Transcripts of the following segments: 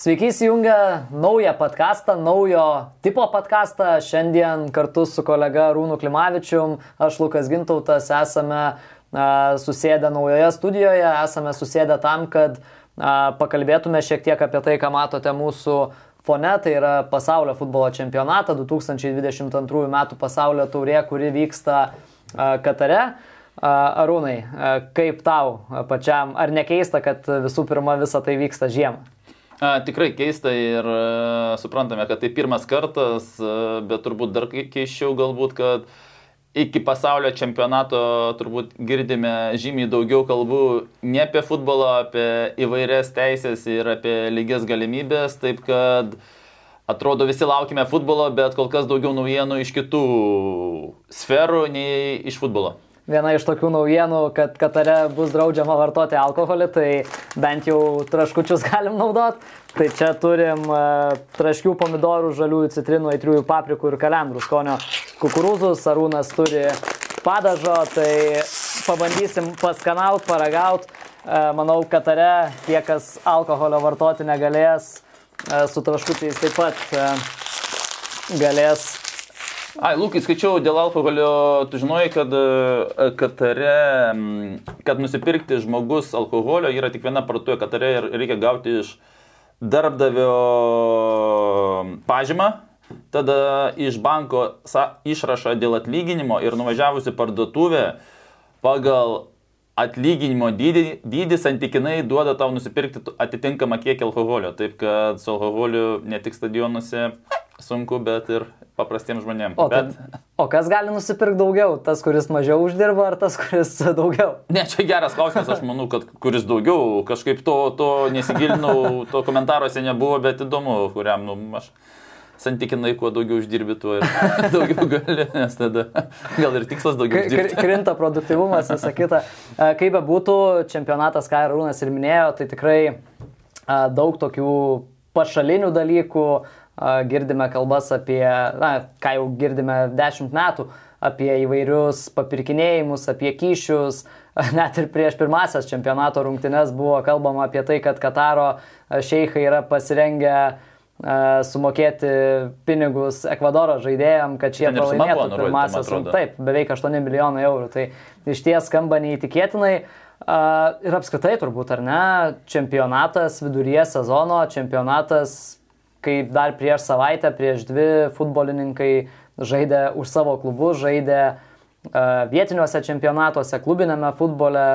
Sveiki įsijungę naują podcastą, naujo tipo podcastą. Šiandien kartu su kolega Rūnu Klimavičium, aš Lukas Gintautas, esame a, susėdę naujoje studijoje, esame susėdę tam, kad a, pakalbėtume šiek tiek apie tai, ką matote mūsų fone, tai yra pasaulio futbolo čempionatą 2022 m. pasaulio taurė, kuri vyksta a, Katare. Arūnai, kaip tau pačiam, ar nekeista, kad visų pirma visa tai vyksta žiemą? A, tikrai keista ir a, suprantame, kad tai pirmas kartas, a, bet turbūt dar keiščiau galbūt, kad iki pasaulio čempionato turbūt girdime žymiai daugiau kalbų ne apie futbolą, apie įvairias teisės ir apie lygias galimybės, taip kad atrodo visi laukime futbolo, bet kol kas daugiau naujienų iš kitų sferų nei iš futbolo viena iš tokių naujienų, kad Katare bus draudžiama vartoti alkoholį, tai bent jau traškučius galim naudot. Tai čia turim uh, traškių pomidorų, žaliųjų citrinų, aitriųjų paprikų ir kalendrų skonio kukurūzus. Arūnas turi padažo, tai pabandysim paskanauti, paragauti. Uh, manau, Katare tie, kas alkoholio vartoti negalės, uh, su traškučiais taip pat galės Ai, Lukai, skaičiau dėl alkoholio, tu žinojai, kad e, Katare, kad nusipirkti žmogus alkoholio yra tik viena parduotuvė Katare ir reikia gauti iš darbdavio pažymą, tada iš banko išrašą dėl atlyginimo ir nuvažiavusi parduotuvę pagal atlyginimo dydį, dydį santykinai duoda tau nusipirkti atitinkamą kiekį alkoholio. Taip kad su alkoholiu ne tik stadionuose sunku, bet ir paprastiems žmonėms. O, bet... tai, o kas gali nusipirkti daugiau? Tas, kuris mažiau uždirba, ar tas, kuris daugiau? Ne, čia geras klausimas, aš manau, kad kuris daugiau, kažkaip to, to nesigilinau, to komentaruose nebuvo, bet įdomu, kuriam, nu, aš santykinai kuo daugiau uždirbi, tuo ir daugiau gali, nes tada gal ir tikslas daugiau uždirbti. Krinta produktivumas, visa kita. Kaip be būtų, čempionatas, ką Rūnas ir minėjo, tai tikrai daug tokių pašalinių dalykų, girdime kalbas apie, na, ką jau girdime dešimt metų, apie įvairius papirkinėjimus, apie kyšius. Net ir prieš pirmasias čempionato rungtynes buvo kalbama apie tai, kad Kataro šeikai yra pasirengę sumokėti pinigus Ekvadoro žaidėjim, kad šie pralaimėtų pirmasias rungtynes. Taip, beveik 8 milijonai eurų. Tai iš ties skamba neįtikėtinai. Ir apskritai turbūt, ar ne, čempionatas viduryje sezono, čempionatas kaip dar prieš savaitę, prieš dvi futbolininkai žaidė už savo klubus, žaidė uh, vietiniuose čempionatuose, klubinėme futbole.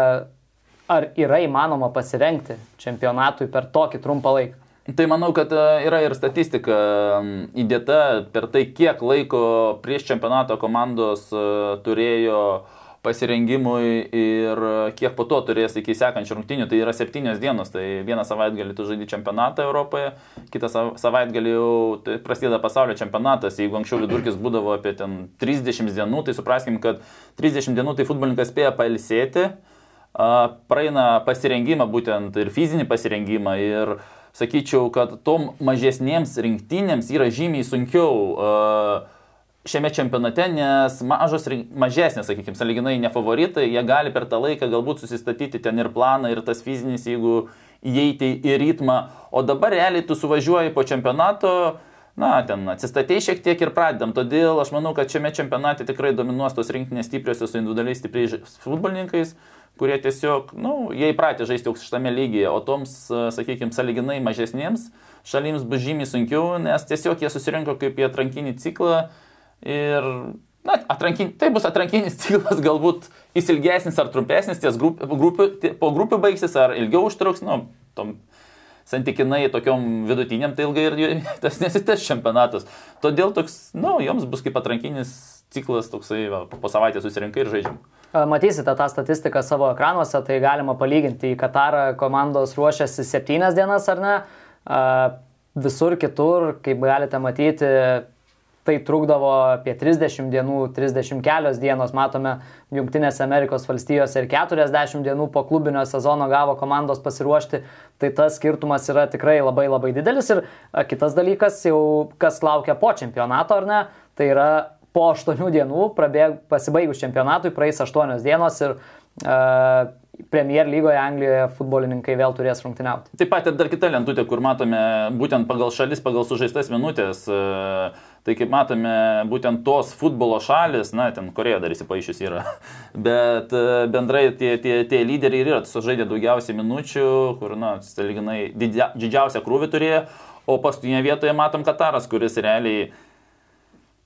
Ar yra įmanoma pasirengti čempionatui per tokį trumpą laiką? Tai manau, kad e, yra ir statistika įdėta per tai, kiek laiko prieš čempionato komandos e, turėjo uh, pasirengimui ir kiek po to turės iki sekančių rungtinių, tai yra septynios dienos, tai vieną savaitgalį tu žaidži čempionatą Europoje, kitą savaitgalį jau tai prasideda pasaulio čempionatas, jeigu anksčiau vidurkis būdavo apie ten 30 dienų, tai supraskim, kad 30 dienų tai futbolininkas spėja pailsėti, praeina pasirengimą būtent ir fizinį pasirengimą ir sakyčiau, kad tom mažesniems rinktinėms yra žymiai sunkiau uh, šiame čempionate, nes mažos, mažesnės, sakykime, saliginai nefavoritai, jie gali per tą laiką galbūt susistatyti ten ir planą, ir tas fizinis, jeigu įeiti į ritmą, o dabar realiai tu suvažiuoji po čempionato, na, ten atsistatei šiek tiek ir pradedam. Todėl aš manau, kad šiame čempionate tikrai dominuos tos rinktinės stipriosios su individualiai stipriais futbolininkais, kurie tiesiog, na, nu, jie įpratę žaisti aukštame lygyje, o toms, sakykime, saliginai mažesniems šalims bus žymiai sunkiau, nes tiesiog jie susirinko kaip į atrankinį ciklą Ir, na, atrankin, tai bus atrankinis ciklas, galbūt jis ilgesnis ar trumpesnis, ties grup, grupių, po grupių baigsis ar ilgiau užtruks, nu, tom santykinai tokiom vidutiniam, tai ilgai ir tas nesitės čempionatas. Todėl toks, na, nu, joms bus kaip atrankinis ciklas, toksai va, po savaitės susirinkai ir žaidžiam. Matysite tą statistiką savo ekranuose, tai galima palyginti. Į Katarą komandos ruošiasi septynias dienas ar ne. Visur kitur, kaip galite matyti, tai trukdavo apie 30 dienų, 30 kelios dienos, matome, Junktinėse Amerikos valstijose ir 40 dienų po klubinio sezono gavo komandos pasiruošti, tai tas skirtumas yra tikrai labai labai didelis. Ir kitas dalykas, jau kas laukia po čempionato ar ne, tai yra po 8 dienų, prabėg, pasibaigus čempionatui, praeis 8 dienos ir uh, Premier lygoje Anglijoje futbolininkai vėl turės rungtyniauti. Taip pat ir dar kita lentutė, kur matome būtent pagal šalis, pagal sužaistas minutės. E, tai kaip matome, būtent tos futbolo šalis, na, ten Koreja dar įsipaišius yra, bet e, bendrai tie, tie, tie lyderiai ir yra sužaidė daugiausiai minučių, kur, na, saliginai didžiausią krūvį turėjo, o paskutinėje vietoje matom Kataras, kuris realiai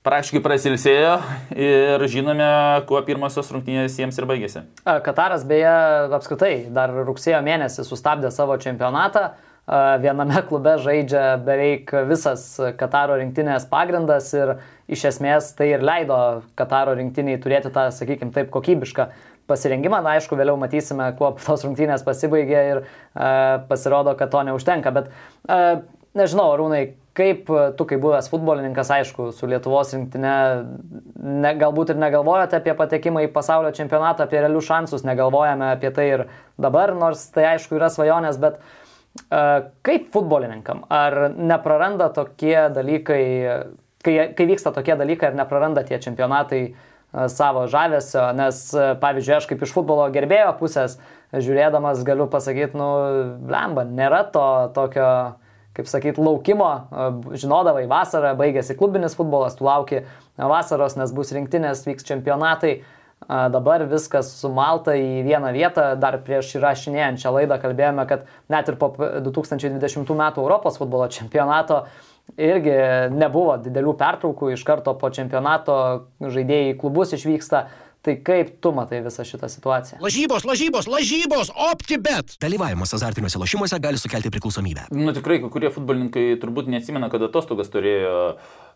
praktiškai prasilsėjo ir žinome, kuo pirmosios rungtynės jiems ir baigėsi. Kataras beje apskritai dar rugsėjo mėnesį sustabdė savo čempionatą. Viename klube žaidžia beveik visas Kataro rinktinės pagrindas ir iš esmės tai ir leido Kataro rinktiniai turėti tą, sakykime, taip kokybišką pasirengimą. Na, aišku, vėliau matysime, kuo tos rungtynės pasibaigė ir uh, pasirodo, kad to neužtenka. Bet uh, nežinau, Rūnai, kaip e, tu, kaip buvęs futbolininkas, aišku, su Lietuvos rinktinė, ne, galbūt ir negalvojate apie patekimą į pasaulio čempionatą, apie realius šansus, negalvojame apie tai ir dabar, nors tai aišku yra svajonės, bet uh, kaip futbolininkam, ar nepraranda tokie dalykai, kai, kai vyksta tokie dalykai, ar nepraranda tie čempionatai savo žavesio, nes, pavyzdžiui, aš kaip iš futbolo gerbėjo pusės, žiūrėdamas galiu pasakyti, nu, lemba, nėra to tokio kaip sakyt, laukimo, žinodavai vasarą, baigėsi klubinis futbolas, tu lauki vasaros, nes bus rinktinės, vyks čempionatai. Dabar viskas sumalta į vieną vietą. Dar prieš įrašinėjant šią laidą kalbėjome, kad net ir po 2020 m. Europos futbolo čempionato irgi nebuvo didelių pertraukų, iš karto po čempionato žaidėjai į klubus išvyksta. Tai kaip tu matai visą šitą situaciją? Lažybos, lažybos, lažybos, optibet. Dalyvavimas azartiniuose lošimuose gali sukelti priklausomybę. Nu tikrai, kai kurie futbolininkai turbūt neatsimena, kada atostogas turėjo. Uh,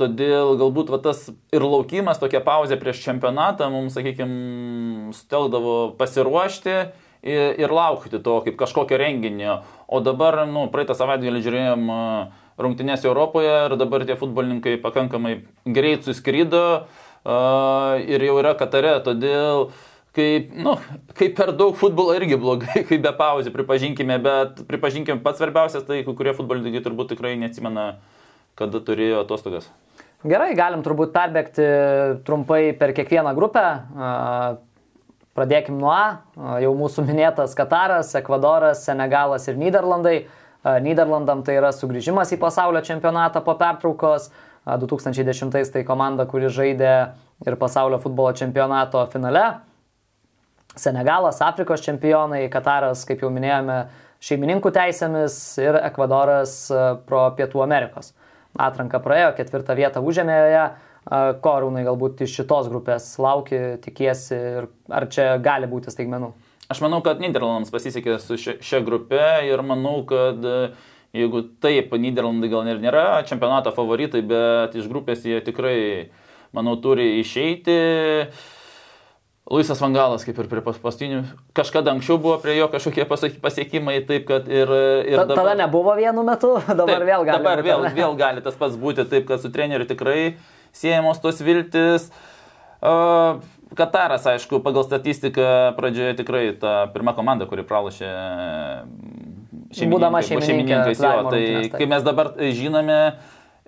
todėl galbūt va, tas ir laukimas, tokia pauzė prieš čempionatą mums, sakykime, stelkdavo pasiruošti ir, ir laukti to kaip kažkokio renginio. O dabar, nu, praeitą savaitgalį žiūrėjom uh, rungtynės Europoje ir dabar tie futbolininkai pakankamai greit suskrydo. Uh, ir jau yra Katare, todėl kaip, nu, kaip per daug futbolo irgi blogai, kaip be pauzė, pripažinkime, bet pripažinkime, pats svarbiausias, tai kai kurie futbolininkai turbūt tikrai neatsimena, kada turėjo atostogas. Gerai, galim turbūt perbėgti trumpai per kiekvieną grupę. Pradėkim nuo A. Jau mūsų minėtas Kataras, Ekvadoras, Senegalas ir Niderlandai. Niderlandam tai yra sugrįžimas į pasaulio čempionatą po pertraukos. 2010 tai komanda, kuri žaidė ir pasaulio futbolo čempionato finale. Senegalas, Afrikos čempionai, Kataras, kaip jau minėjome, šeimininkų teisėmis ir Ekvadoras pro Pietų Amerikos. Atranka praėjo, ketvirtą vietą užėmė joje. Korūnai galbūt iš šitos grupės lauki, tikiesi ir ar čia gali būti staigmenų? Aš manau, kad Niderlandams pasisekė su šia, šia grupe ir manau, kad uh, Jeigu taip, Niderlandai gal ir nėra čempionato favoritai, bet iš grupės jie tikrai, manau, turi išeiti. Luisas Vangalas, kaip ir prie paskutinių, kažkada anksčiau buvo prie jo kažkokie pasiekimai, taip kad ir... ir dabar, tada nebuvo vienu metu, dabar taip, vėl gali. Dabar būti, vėl, vėl gali tas pats būti, taip kad su treneriu tikrai siejamos tos viltis. Uh, Kataras, aišku, pagal statistiką pradžioje tikrai ta pirma komanda, kuri pralašė būdama šeimininkais. Jo, tai kai mes dabar žinome,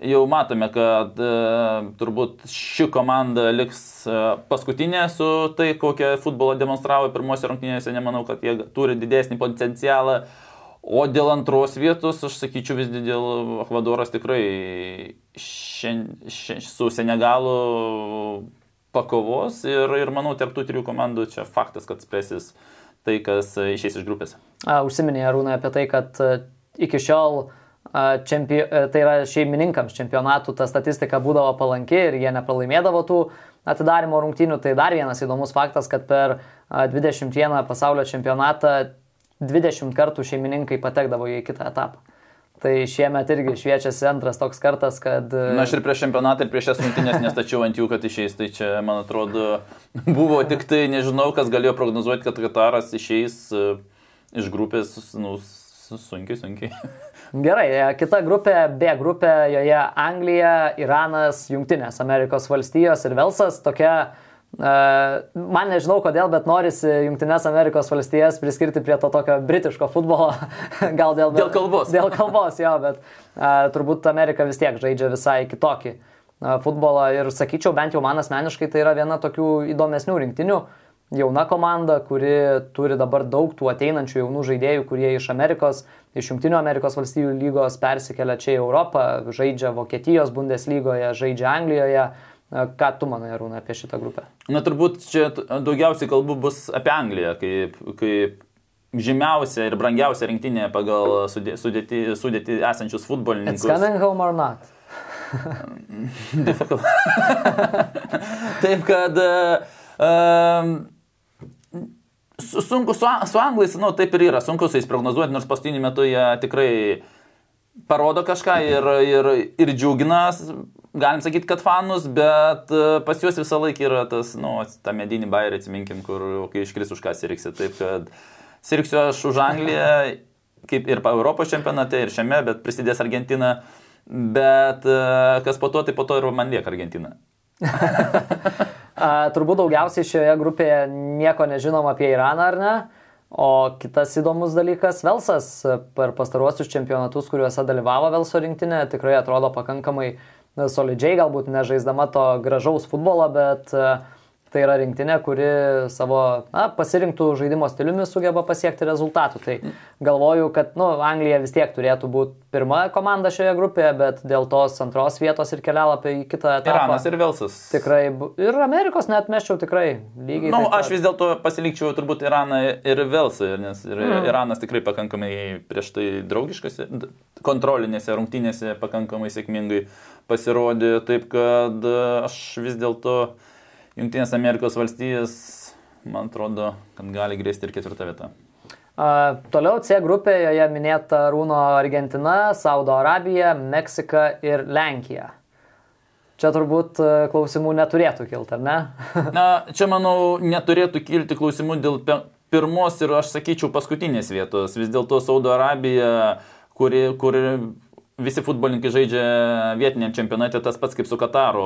jau matome, kad uh, turbūt ši komanda liks uh, paskutinė su tai, kokią futbolą demonstravo pirmosios rungtynėse. Nemanau, kad jie turi didesnį potencialą. O dėl antros vietos, aš sakyčiau, vis dėl Ekvadoras tikrai šien, šien, su Senegalu pakovos ir, ir manau, tarp tų trijų komandų čia faktas, kad spręsis tai, kas išeis iš grupės. Užsiminė Arūna apie tai, kad e, iki šiol čempio, e, tai yra šeimininkams čempionatų ta statistika būdavo palanki ir jie nepralaimėdavo tų atidarimo rungtynių. Tai dar vienas įdomus faktas, kad per 21 pasaulio čempionatą 20 kartų šeimininkai patekdavo į kitą etapą. Tai šiemet irgi šviečiasi antras toks kartas, kad... Na, aš ir prieš čempionatą, ir prieš šias rungtynės nestačiau ant jų, kad išeis. Tai čia, man atrodo, buvo tik tai, nežinau, kas galėjo prognozuoti, kad Kataras išeis iš grupės, nu, sunkiai, sunkiai. Gerai, e, kita grupė, B grupė, joje Anglija, Iranas, Junktinės Amerikos valstijos ir Velsas. Tokia, uh, man nežinau kodėl, bet norisi Junktinės Amerikos valstijas priskirti prie to tokio britiško futbolo. Gal dėl, dėl kalbos. Dėl kalbos, jo, bet uh, turbūt Amerika vis tiek žaidžia visai kitokį futbolą ir sakyčiau, bent jau man asmeniškai tai yra viena tokių įdomesnių rinktinių. Jauna komanda, kuri turi dabar daug tų ateinančių jaunų žaidėjų, kurie iš Amerikos, iš Junktinių Amerikos valstybių lygos persikelia čia į Europą, žaidžia Vokietijos Bundeslygoje, žaidžia Anglijoje. Ką tu manai, Arūna, apie šitą grupę? Na turbūt čia daugiausiai kalbų bus apie Angliją, kaip, kaip žymiausia ir brangiausia rinktinė pagal sudėti, sudėti esančius futbolininkus. Home or not? Taip kad uh, sunku su, su anglais, nu taip ir yra, sunku su jais prognozuoti, nors paskutiniu metu jie tikrai parodo kažką ir, ir, ir džiugina galim sakyti, kad fanus, bet e, pas juos visą laiką yra tas, nu, tą medinį bairį, atsiminkim, kur kai iškris už ką siriksi. Taip kad sirksiu aš už Angliją, kaip ir Europos čempionate, ir šiame, bet prisidės Argentina. Bet e, kas po to, tai po to ir man lieka Argentina. Turbūt daugiausiai šioje grupėje nieko nežinom apie Iraną, ar ne? O kitas įdomus dalykas, Velsas per pastaruosius čempionatus, kuriuose dalyvavo Velso rinktinė, tikrai atrodo pakankamai solidžiai, galbūt nežaisdama to gražaus futbolo, bet uh, tai yra rinktinė, kuri savo na, pasirinktų žaidimo stiliumi sugeba pasiekti rezultatų. Tai galvoju, kad nu, Anglija vis tiek turėtų būti pirma komanda šioje grupėje, bet dėl tos antros vietos ir kelialapio į kitą etapą. Iranas ir Velsas. Tikrai. Ir Amerikos net meščiau tikrai lygiai. Na, nu, aš vis dėlto pasilikčiau turbūt Iraną ir Velsą, nes ir mm. Iranas tikrai pakankamai prieš tai draugiškas, kontrolinėse rungtynėse pakankamai sėkmingai pasirodė, taip kad aš vis dėlto Junktinės Amerikos valstijas, man atrodo, kad gali grėsti ir ketvirtą vietą. Uh, toliau C grupė, joje minėta Rūno Argentina, Saudo Arabija, Meksika ir Lenkija. Čia turbūt klausimų neturėtų kilti, ar ne? Na, čia manau, neturėtų kilti klausimų dėl pirmos ir aš sakyčiau paskutinės vietos. Vis dėlto Saudo Arabija, kuri, kuri visi futbolininkai žaidžia vietiniam čempionate tas pats kaip su Kataru.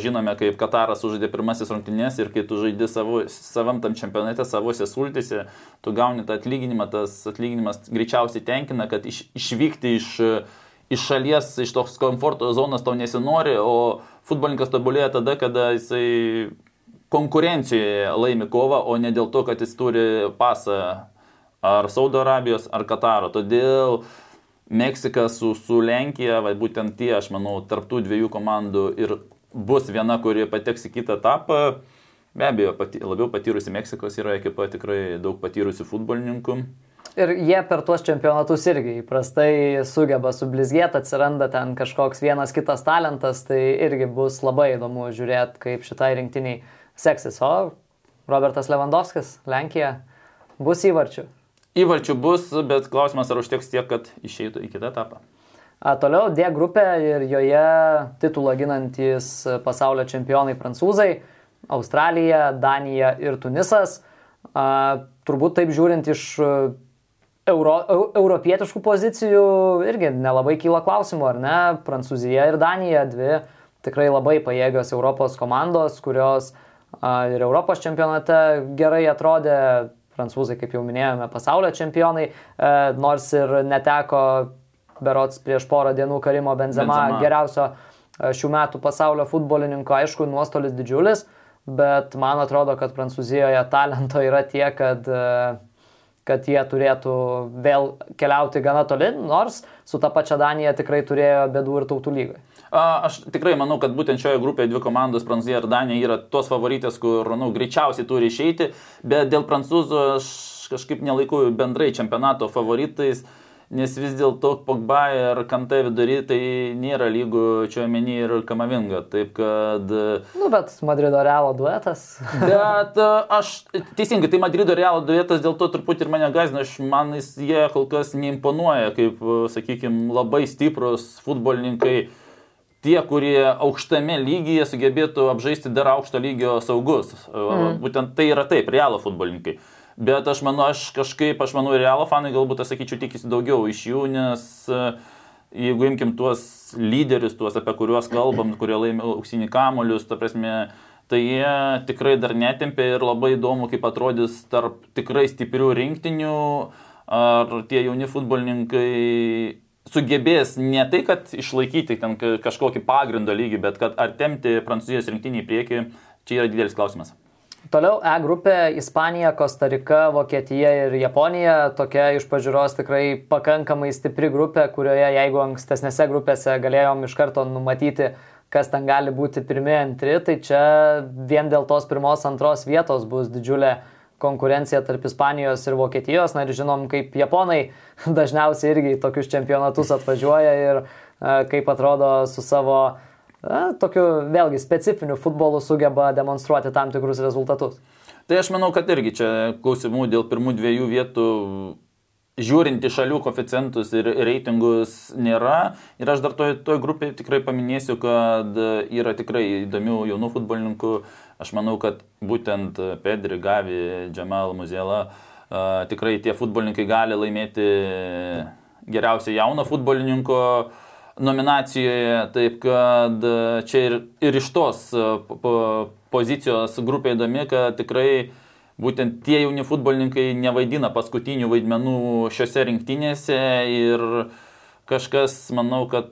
Žinome, kaip Kataras sužaidė pirmasis rungtynės ir kai tu žaidži savo, savam tam čempionate, savose sultise, tu gauni tą atlyginimą, tas atlyginimas greičiausiai tenkina, kad iš, išvykti iš, iš šalies, iš tos komforto zonos tau nesinori, o futbolininkas tobulėja tada, kada jisai konkurencijoje laimi kovą, o ne dėl to, kad jis turi pasą ar Saudo Arabijos, ar Kataro. Todėl uh, Meksika su, su Lenkija, va, būtent tie, aš manau, tarptų dviejų komandų ir bus viena, kuri pateks į kitą etapą. Be abejo, pati, labiau patyrusi Meksikos yra ekipa, tikrai daug patyrusių futbolininkų. Ir jie per tuos čempionatus irgi įprastai sugeba sublizgėti, atsiranda ten kažkoks vienas kitas talentas, tai irgi bus labai įdomu žiūrėti, kaip šitai rinktiniai seksis. O Robertas Lewandowskis, Lenkija, bus įvarčių. Įvarčių bus, bet klausimas, ar užteks tiek, kad išeitų į kitą etapą. A, toliau D grupė ir joje titulą ginantis pasaulio čempionai prancūzai, Australija, Danija ir Tunisas. A, turbūt taip žiūrint iš euro, europietiškų pozicijų irgi nelabai kyla klausimų, ar ne? Prancūzija ir Danija dvi tikrai labai pajėgios Europos komandos, kurios a, ir Europos čempionate gerai atrodė prancūzai, kaip jau minėjome, pasaulio čempionai, e, nors ir neteko berots prieš porą dienų Karimo Benzema, Benzema. geriausio e, šių metų pasaulio futbolininko, aišku, nuostolis didžiulis, bet man atrodo, kad Prancūzijoje talento yra tiek, kad uh, kad jie turėtų vėl keliauti gana toli, nors su ta pačia Danija tikrai turėjo bėdų ir tautų lygai. Aš tikrai manau, kad būtent šioje grupėje dvi komandos, Prancūzija ir Danija, yra tos favoritės, kur nu, greičiausiai turi išeiti, bet dėl prancūzų aš kažkaip nelaikau bendrai čempionato favoritais. Nes vis dėlto Pogba ir Kante vidury tai nėra lygų čia omeny ir Kamavinga. Taip kad... Nu, bet Madrido Realo duetas. bet aš, teisingai, tai Madrido Realo duetas dėl to truputį ir mane gazina, aš man jis, jie kol kas neimponuoja kaip, sakykime, labai stiprus futbolininkai. Tie, kurie aukštame lygyje sugebėtų apžaisti dar aukšto lygio saugus. Mm. Būtent tai yra taip, realo futbolininkai. Bet aš manau, aš kažkaip, aš manau, realo fanai galbūt, aš sakyčiau, tikisi daugiau iš jų, nes e, jeigu imkim tuos lyderius, tuos, apie kuriuos kalbam, kurie laimi auksinį kamolius, ta prasme, tai jie tikrai dar netempė ir labai įdomu, kaip atrodys tarp tikrai stiprių rinktinių, ar tie jauni futbolininkai sugebės ne tai, kad išlaikyti ten kažkokį pagrindo lygį, bet kad ar temti prancūzijos rinktinį į priekį, čia yra didelis klausimas. Toliau E grupė - Ispanija, Kostarika, Vokietija ir Japonija. Tokia iš pažiūros tikrai pakankamai stipri grupė, kurioje jeigu ankstesnėse grupėse galėjom iš karto numatyti, kas ten gali būti pirmie, antri, tai čia vien dėl tos pirmos, antros vietos bus didžiulė konkurencija tarp Ispanijos ir Vokietijos. Na ir žinom, kaip japonai dažniausiai irgi tokius čempionatus atvažiuoja ir e, kaip atrodo su savo na, tokiu vėlgi specifiniu futbolu sugeba demonstruoti tam tikrus rezultatus. Tai aš manau, kad irgi čia klausimų dėl pirmų dviejų vietų žiūrint į šalių koficientus ir reitingus nėra. Ir aš dar toj, toj grupėje tikrai paminėsiu, kad yra tikrai įdomių jaunų futbolininkų. Aš manau, kad būtent Pedri, Gavi, Džemal, Muzela tikrai tie futbolininkai gali laimėti geriausio jauno futbolininko nominacijoje. Taip kad čia ir, ir iš tos pozicijos grupė įdomi, kad tikrai būtent tie jauni futbolininkai nevaidina paskutinių vaidmenų šiuose rinktinėse ir kažkas, manau, kad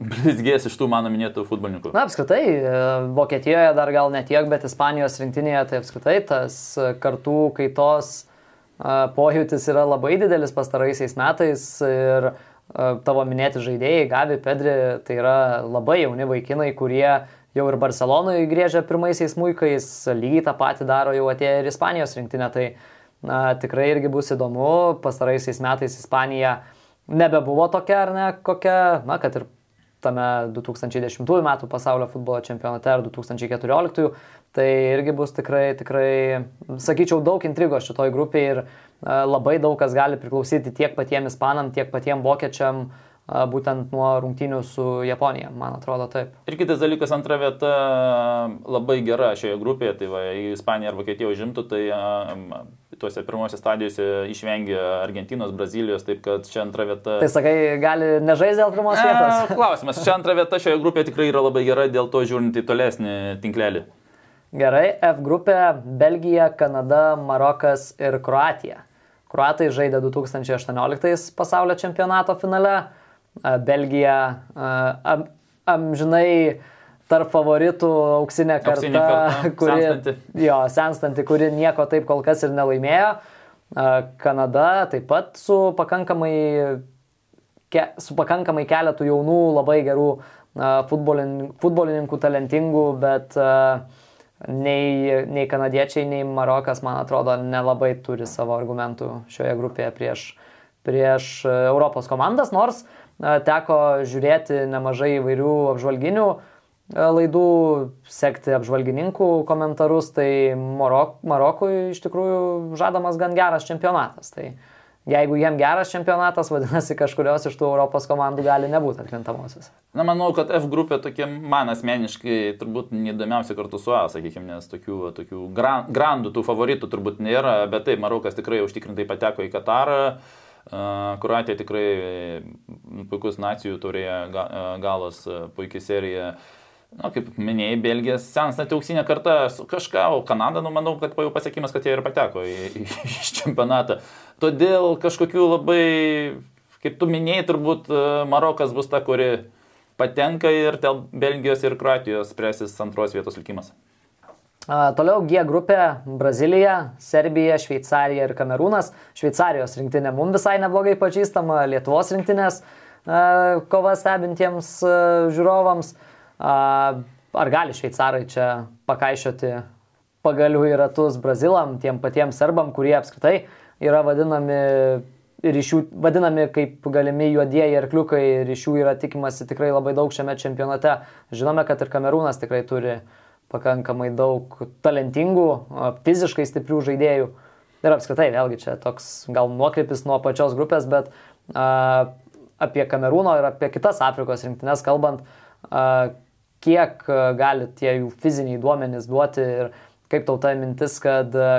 blizgės iš tų mano minėtų futbolininkų. Na, apskritai, e, Vokietijoje dar gal ne tiek, bet Ispanijos rinktinėje tai apskritai tas kartų kaitos e, pojūtis yra labai didelis pastaraisiais metais ir e, tavo minėti žaidėjai, Gavi, Pedri, tai yra labai jauni vaikinai, kurie jau ir Barcelonoje grėžia pirmaisiais muikais, lygiai tą patį daro jau atėję ir Ispanijos rinktinė. Tai na, tikrai irgi bus įdomu, pastaraisiais metais Ispanija nebebuvo tokia ar ne kokia, na, kad ir tame 2010 m. pasaulio futbolo čempionate ar 2014, tai irgi bus tikrai, tikrai, sakyčiau, daug intrigos šitoj grupėje ir labai daug kas gali priklausyti tiek patiems ispanam, tiek patiems vokiečiam, uh, būtent nuo rungtynių su Japonija, man atrodo taip. Ir kitas dalykas, antra vieta labai gera šioje grupėje, tai va, jei Ispanija ar Vokietija užimtų, tai tuose pirmosiose stadijose išvengia Argentinos, Brazilijos, taip kad čia antra vieta. Tai sakai, gali nežaisti dėl pirmos vietos? Klausimas, čia antra vieta šioje grupėje tikrai yra labai gera, dėl to žiūrint į tolesnį tinklelį. Gerai, F grupė - Belgija, Kanada, Marokas ir Kroatija. Kroatai žaidė 2018 pasaulio čempionato finale, Belgija am, amžinai tarp favoritų auksinė karta, auksinė karta kuri, senstanti. Jo, senstanti, kuri nieko taip kol kas ir nelaimėjo. Kanada taip pat su pakankamai, ke, su pakankamai keletų jaunų, labai gerų futbolininkų, futbolininkų talentingų, bet nei, nei kanadiečiai, nei Marokas, man atrodo, nelabai turi savo argumentų šioje grupėje prieš, prieš Europos komandas, nors teko žiūrėti nemažai įvairių apžvalginių laidų, sekti apžvalgininkų komentarus, tai Marok, Marokui iš tikrųjų žadamas gan geras čempionatas. Tai jeigu jiem geras čempionatas, vadinasi, kažkurios iš tų Europos komandų gali nebūti atkrintamosios. Na, manau, kad F grupė tokia man asmeniškai turbūt neįdomiausia kartu su A, sakykime, nes tokių, tokių grandų, tų favoritų turbūt nėra, bet taip, Marokas tikrai užtikrintai pateko į Katarą. Kroatija tikrai puikus nacijų turėjo galas, puikiai serija. Na, kaip minėjai, Belgija senstanti auksinė karta, kažką, o Kanada, nu, manau, kad jų pasiekimas, kad jie ir pateko į, į, į čempionatą. Todėl kažkokių labai, kaip tu minėjai, turbūt Marokas bus ta, kuri patenka ir dėl Belgijos ir Kroatijos spręsis antros vietos likimas. Toliau G grupė - Brazilija, Serbija, Šveicarija ir Kamerūnas. Šveicarijos rinktinė mums visai neblogai pažįstama, Lietuvos rinktinės kova stebintiems žiūrovams. Ar gali šveicarai čia pakaišioti pagalių į ratus brazilam, tiem patiems serbam, kurie apskritai yra vadinami ir iš jų vadinami kaip galimi juodieji arkliukai ir iš jų yra tikimasi tikrai labai daug šiame čempionate. Žinome, kad ir Kamerūnas tikrai turi pakankamai daug talentingų, fiziškai stiprių žaidėjų. Ir apskritai, vėlgi čia toks gal nuokrypis nuo pačios grupės, bet a, apie Kamerūno ir apie kitas Afrikos rinktinės kalbant, a, kiek gali tie jų fiziniai duomenys duoti ir kaip tauta mintis, kad a,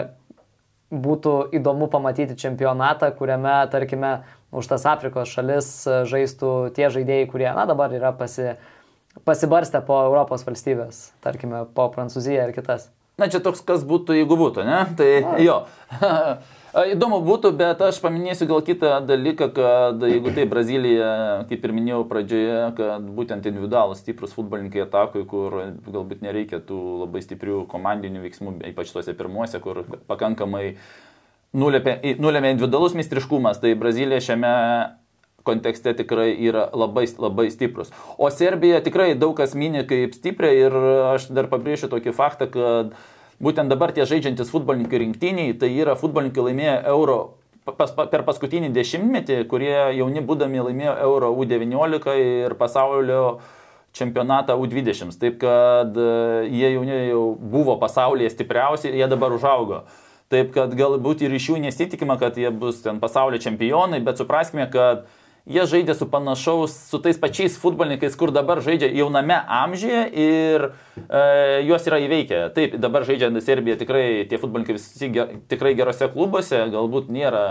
būtų įdomu pamatyti čempionatą, kuriame, tarkime, už tas Afrikos šalis žaistų tie žaidėjai, kurie, na, dabar yra pasi, pasibarstę po Europos valstybės, tarkime, po Prancūziją ir kitas. Na čia toks, kas būtų, jeigu būtų, ne? Tai A. jo. Įdomu būtų, bet aš paminėsiu gal kitą dalyką, kad jeigu tai Brazilija, kaip ir minėjau pradžioje, kad būtent individualus stiprus futbolininkai atakui, kur galbūt nereikia tų labai stiprių komandinių veiksmų, ypač tuose pirmuose, kur pakankamai nulėmė, individualus mistriškumas, tai Brazilija šiame kontekste tikrai yra labai, labai stiprus. O Serbija tikrai daug kas mini kaip stipriai ir aš dar pabrėšiu tokį faktą, kad būtent dabar tie žaidžiantis futbolininkai rinktiniai, tai yra futbolininkai laimėję euro pas, per paskutinį dešimtmetį, kurie jauni būdami laimėjo euro U19 ir pasaulio čempionatą U20. Taip kad e, jie jauni jau buvo pasaulyje stipriausi jie dabar užaugo. Taip kad galbūt ir iš jų nesitikima, kad jie bus ten pasaulio čempionai, bet supraskime, kad jie žaidė su panašaus, su tais pačiais futbolininkais, kur dabar žaidžia jauname amžiuje ir e, juos yra įveikę. Taip, dabar žaidžia Serbija tikrai, tie futbolininkai visi ger, tikrai gerose klubuose, galbūt nėra,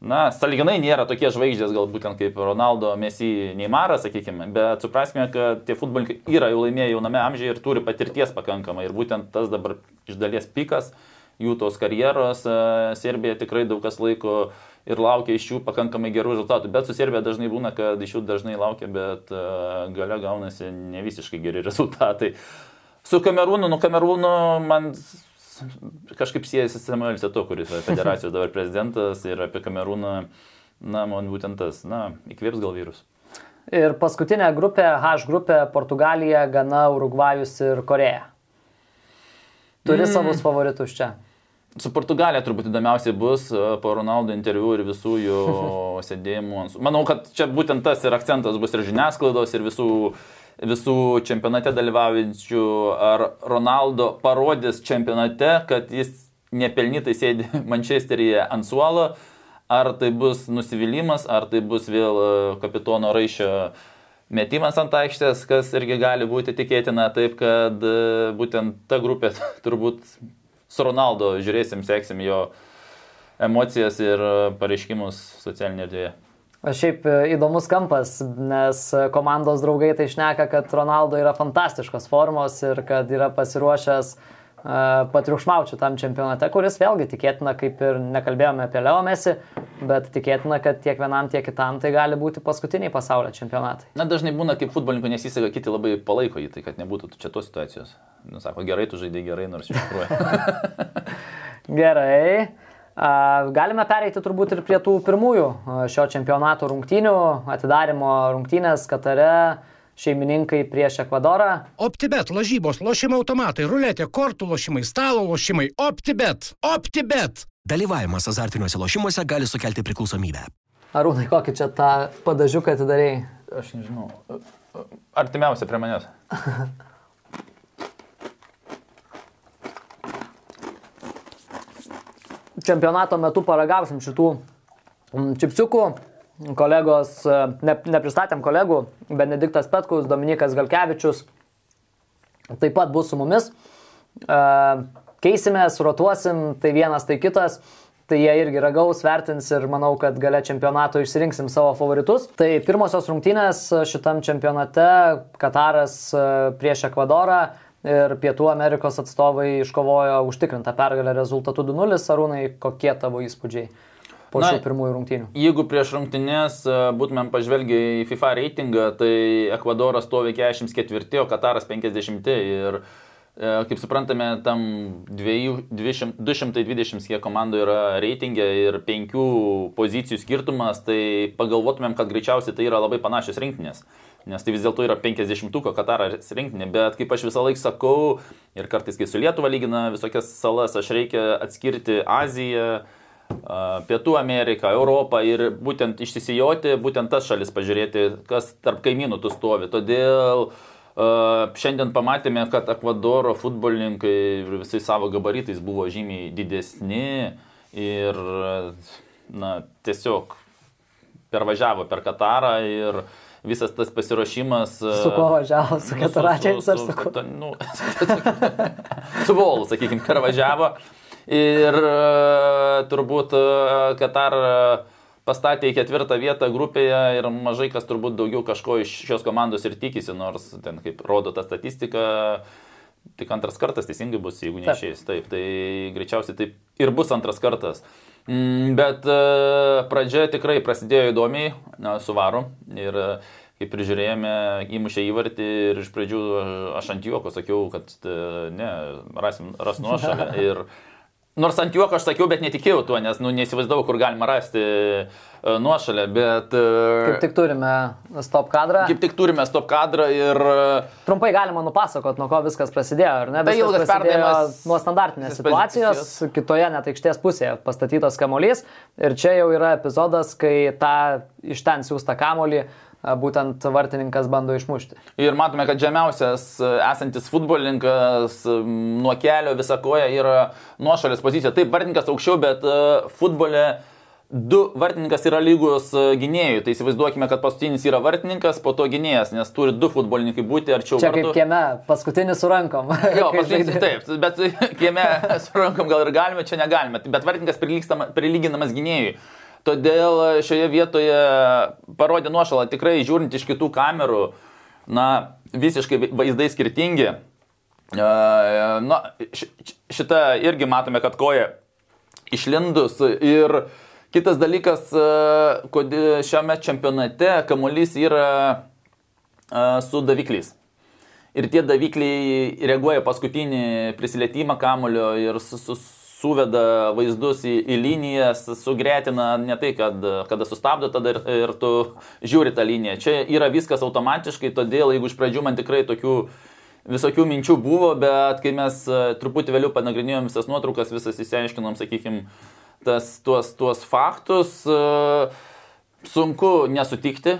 na, saliginai nėra tokie žvaigždės, galbūt kaip Ronaldo, Messi, Neymaras, sakykime, bet supraskime, kad tie futbolininkai yra jau laimėję jauname amžiuje ir turi patirties pakankamai ir būtent tas dabar iš dalies pikas jų tos karjeros, e, Serbija tikrai daug kas laiko ir laukia iš jų pakankamai gerų rezultatų. Bet su Serbija dažnai būna, kad iš jų dažnai laukia, bet uh, gale gaunasi ne visiškai geri rezultatai. Su Kamerūnu, nu Kamerūnu man kažkaip siejasi Samuelis Eto, kuris yra federacijos dabar prezidentas ir apie Kamerūną, na, man būtent tas, na, įkvėps gal vyrus. Ir paskutinė grupė, H grupė, Portugalija, Gana, Urugvajus ir Koreja. Turi mm. savus favoritus čia. Su Portugalija turbūt įdomiausiai bus e, po Ronaldo interviu ir visų jų sėdėjimų. Manau, kad čia būtent tas ir akcentas bus ir žiniasklaidos, ir visų, visų čempionate dalyvaujančių. Ar Ronaldo parodys čempionate, kad jis nepelnytai sėdi Mančesteryje ant suolo, ar tai bus nusivylimas, ar tai bus vėl e, kapitono raišio metimas ant aikštės, kas irgi gali būti tikėtina, taip kad e, būtent ta grupė turbūt su Ronaldo žiūrėsim, seksim jo emocijas ir pareiškimus socialinėje erdvėje. Šiaip e, įdomus kampas, nes komandos draugai tai šneka, kad Ronaldo yra fantastiškos formos ir kad yra pasiruošęs uh, patriukšmaučiau tam čempionate, kuris vėlgi tikėtina, kaip ir nekalbėjome apie Leo Messi, bet tikėtina, kad tiek vienam, tiek kitam tai gali būti paskutiniai pasaulio čempionatai. Na, dažnai būna, kaip futbolininkų nesiseka, kiti labai palaiko jį, tai kad nebūtų čia tos situacijos. Nu, sako, gerai, tu žaidai gerai, nors iš tikrųjų. gerai. Galime pereiti turbūt ir prie tų pirmųjų šio čempionato rungtynių, atidarimo rungtynės Katare šeimininkai prieš Ekvadorą. OptiBet, lažybos, lošimo automatai, ruletė, kortų lošimai, stalo lošimai. OptiBet, OptiBet. Dalyvavimas azartiniuose lošimuose gali sukelti priklausomybę. Arūnai, kokį čia tą padažiuką atidarėjai? Aš nežinau. Artimiausia prie manęs. Čempionato metu paragausim šitų mm, čipsiukų kolegos, e, ne, nepristatėm kolegų, Benediktas Petkus, Dominikas Galkevičius taip pat bus su mumis. E, keisimės, rotuosim, tai vienas, tai kitas. Tai jie irgi ragaus, vertins ir manau, kad gale čempionato išsirinksim savo favoritus. Tai pirmosios rungtynės šitam čempionate Kataras e, prieš Ekvadorą ir Pietų Amerikos atstovai iškovojo užtikrintą pergalę rezultatų 2-0. Arūnai, kokie tavo įspūdžiai? Po Na, šių pirmųjų rungtynių? Jeigu prieš rungtynės e, būtumėm pažvelgę į FIFA reitingą, tai Ekvadoras stovi 44, o Kataras 50. Ir e, kaip suprantame, tam 200, 220 kiek komandų yra reitingė ir 5 pozicijų skirtumas, tai pagalvotumėm, kad greičiausiai tai yra labai panašios rinktinės. Nes tai vis dėlto yra 50-uko Kataras rinktinė, bet kaip aš visą laiką sakau ir kartais, kai su Lietuva lygina visokias salas, aš reikia atskirti Aziją, Pietų Ameriką, Europą ir būtent išsisijoti, būtent tas šalis pažiūrėti, kas tarp kaimynų tu stovi. Todėl šiandien pamatėme, kad Ekvadoro futbolininkai visais savo gabaritais buvo žymiai didesni ir na, tiesiog pervažiavo per Katarą ir visas tas pasiruošimas. Su kuo važiavo, su kataračiais ar su kuo? Nu, su volu, sakykime, pervažiavo. Ir e, turbūt Katar e, pastatė į ketvirtą vietą grupėje ir mažai kas turbūt daugiau kažko iš šios komandos ir tikisi, nors ten kaip rodo ta statistika, tik antras kartas teisingai bus, jeigu neišės. Taip, tai greičiausiai taip ir bus antras kartas. Mm, bet pradžia tikrai prasidėjo įdomiai su varu ir kaip ir žiūrėjome, įmušė įvartį ir iš pradžių aš ant juoko sakiau, kad ne, rasim, ras nuošalę. Nors ant juoko aš sakiau, bet netikėjau tuo, nes nu, neįsivaizdavau, kur galima rasti uh, nuošalę, bet... Uh, kaip tik turime stop kadrą. Kaip tik turime stop kadrą ir... Uh, Trumpai galima nupasakot, nuo ko viskas prasidėjo, ar ne? Tai ilgas perdavimas. Nuo standartinės situacijos, pozicijos. kitoje net aikštės pusėje pastatytas kamolys ir čia jau yra epizodas, kai tą iš ten siūstą kamolį uh, būtent vartininkas bando išmušti. Ir matome, kad žemiausias esantis futbolininkas nuo kelio visą koją yra nuošalės pozicija. Taip, vartininkas aukščiau, bet futbole du vartininkas yra lygus gynėjui. Tai įsivaizduokime, kad paskutinis yra vartininkas, po to gynėjas, nes turi du futbolininkai būti arčiau. Čia kaip kieme, paskutinis su rankom. Jo, paskutinis taip, bet kieme su rankom gal ir galime, čia negalime. Bet vartininkas prilyginamas gynėjui. Todėl šioje vietoje parodė nuošalą tikrai žiūrint iš kitų kamerų, na, visiškai vaizdai skirtingi. Na, šitą irgi matome, kad koja išlindus ir kitas dalykas, kad šiame čempionate kamuolys yra su davikliais. Ir tie davikliai reaguoja paskutinį prisilietimą kamulio ir su, su, suveda vaizdus į, į linijas, sugretina ne tai, kad kada sustabdo tada ir, ir tu žiūri tą liniją. Čia yra viskas automatiškai, todėl jeigu iš pradžių man tikrai tokių visokių minčių buvo, bet kai mes e, truputį vėliau panagrinėjom visas nuotraukas, visas įsiaiškinom, sakykime, tuos, tuos faktus, e, sunku nesutikti.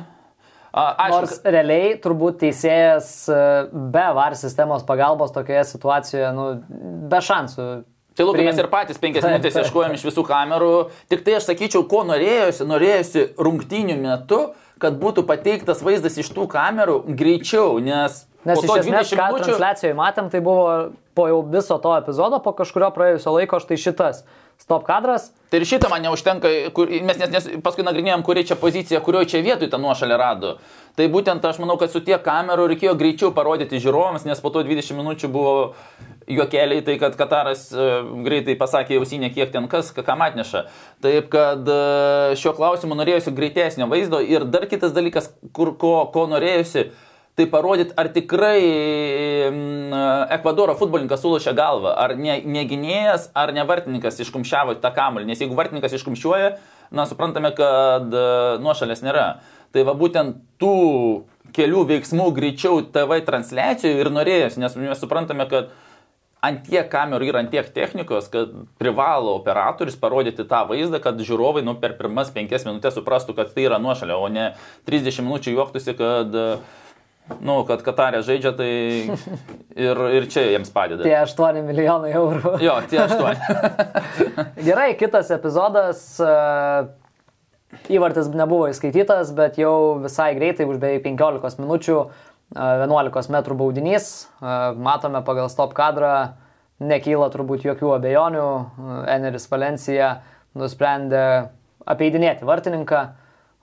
Aišku, Nors realiai turbūt teisėjas e, be VAR sistemos pagalbos tokioje situacijoje, nu, be šansų Tai Lukai, mes ir patys penkias minutės ieškojom iš visų kamerų. Tik tai aš sakyčiau, ko norėjosi, norėjosi rungtynių metu, kad būtų pateiktas vaizdas iš tų kamerų greičiau, nes... Nes iš esmės, ką minučių... transliacijoje matėm, tai buvo po jau viso to epizodo, po kažkurio praėjusio laiko štai šitas stop kadras. Tai ir šitą man neužtenka, kur, mes nes, nes paskui nagrinėjom, kuri čia pozicija, kurioje čia vietoje tą nuošalę rado. Tai būtent aš manau, kad su tiek kamerų reikėjo greičiau parodyti žiūrovams, nes po to 20 minučių buvo juokeliai, tai kad Kataras uh, greitai pasakė jausinė, kiek ten kas, kam atneša. Taip kad uh, šiuo klausimu norėjusi greitesnio vaizdo ir dar kitas dalykas, kur, ko, ko norėjusi. Tai parodyti, ar tikrai Ekvadoro futbolininkas sulašė galvą, ar ne, ne gynėjas, ar ne vartininkas iškumščiavo tą kamuolį. Nes jeigu vartininkas iškumščiuoja, na, suprantame, kad e, nuošalės nėra. Tai va būtent tų kelių veiksmų greičiau TV transliacijų ir norėjosi, nes mes suprantame, kad ant tiek kamerų ir ant tiek technikos, kad privalo operatorius parodyti tą vaizdą, kad žiūrovai nu, per pirmas penkias minutės suprastų, kad tai yra nuošalė, o ne 30 minučių juoktųsi, kad uh, nu, kad Katarė žaidžia, tai ir, ir čia jiems padeda. Tie 8 milijonai eurų. Jo, tie 8. Gerai, kitas epizodas. E, įvartis nebuvo įskaitytas, bet jau visai greitai, už beveik 15 minučių, 11 e, m baudinys. E, matome pagal stop kadrą, nekyla turbūt jokių abejonių. Eneris Valencija nusprendė apeidinėti vartininką.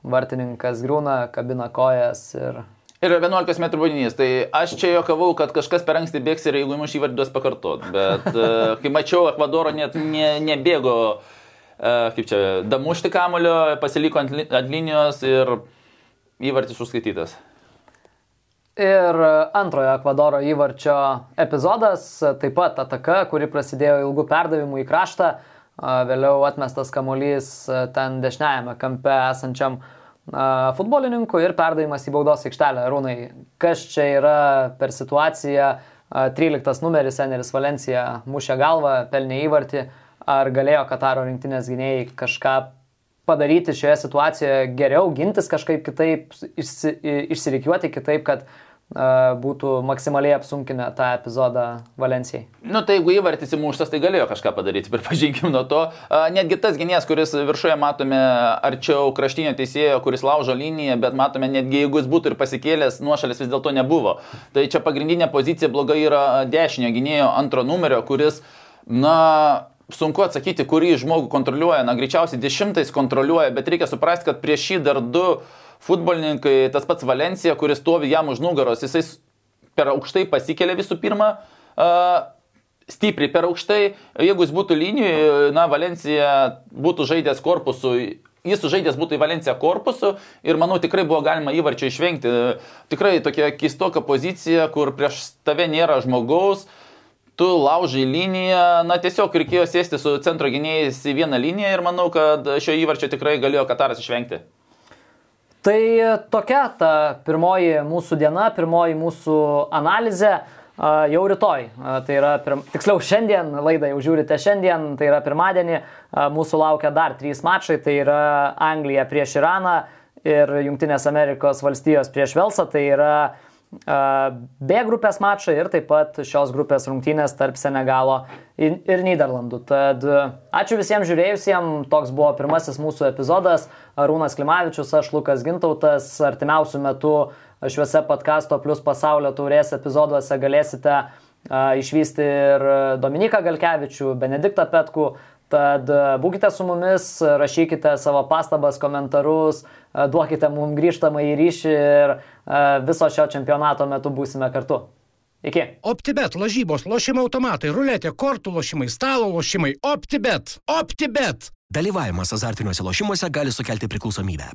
Vartininkas grūna, kabina kojas ir Ir 11 m baudinys. Tai aš čia jokavau, kad kažkas per anksti bėgs ir jeigu įmuš įvarduos pakartot. Bet uh, kai mačiau, Ekvadoro net ne, nebėgo, uh, kaip čia, damušti kamulio, pasiliko ant, ant linijos ir įvartis užskaitytas. Ir antrojo Ekvadoro įvarčio epizodas, taip pat ataka, kuri prasidėjo ilgų perdavimų į kraštą, vėliau atmestas kamuolys ten dešiniajame kampe esančiam uh, futbolininkų ir perdavimas į baudos aikštelę. Rūnai, kas čia yra per situaciją? 13 numeris Eneris Valencija mušė galvą, pelnė įvartį. Ar galėjo Kataro rinktinės gynėjai kažką padaryti šioje situacijoje geriau, gintis kažkaip kitaip, išsi, išsirikiuoti kitaip, kad būtų maksimaliai apsunkinę tą epizodą Valencijai. Nu, tai jeigu įvartis įmuštas, tai galėjo kažką padaryti, pripažinkim nuo to. Netgi tas gynėjas, kuris viršuje matome arčiau kraštinio teisėjo, kuris laužo liniją, bet matome, netgi jeigu jis būtų ir pasikėlęs, nuošalės vis dėlto nebuvo. Tai čia pagrindinė pozicija bloga yra dešinio gynėjo antro numerio, kuris, na, sunku atsakyti, kurį žmogų kontroliuoja. Na, greičiausiai dešimtais kontroliuoja, bet reikia suprasti, kad prieš jį dar du futbolininkai, tas pats Valencija, kuris stovi jam už nugaros, jisai per aukštai pasikelia visų pirma, stipriai per aukštai. Jeigu jis būtų linijoje, na, Valencija būtų žaidęs korpusu, jis sužaidęs būtų į Valenciją korpusu ir manau tikrai buvo galima įvarčio išvengti. Tikrai tokia keistoka pozicija, kur prieš tave nėra žmogaus, tu laužai liniją, na tiesiog reikėjo sėsti su centro gynėjais į vieną liniją ir manau, kad šio įvarčio tikrai galėjo Kataras išvengti. Tai tokia ta pirmoji mūsų diena, pirmoji mūsų analizė jau rytoj. Tai yra, pirm... tiksliau, šiandien laidą jau žiūrite šiandien, tai yra pirmadienį, mūsų laukia dar trys mačai, tai yra Anglija prieš Iraną ir Junktinės Amerikos valstijos prieš Velsą, tai yra B grupės mačai ir taip pat šios grupės rungtynės tarp Senegalo ir Niderlandų. Tad ačiū visiems žiūrėjusiems, toks buvo pirmasis mūsų epizodas. Arūnas Klimavičius, aš Lukas Gintautas, artimiausių metų šiuose podkasto plus pasaulio taurės epizoduose galėsite išvysti ir Dominiką Galkevičių, Benediktą Petku. Tad būkite su mumis, rašykite savo pastabas, komentarus, duokite mums grįžtamą į ryšį ir viso šio čempionato metu būsime kartu. Iki. OptiBet, lažybos, lošimo automatai, ruletė, kortų lošimai, stalo lošimai. OptiBet. OptiBet. Dalyvavimas azartiniuose lošimuose gali sukelti priklausomybę.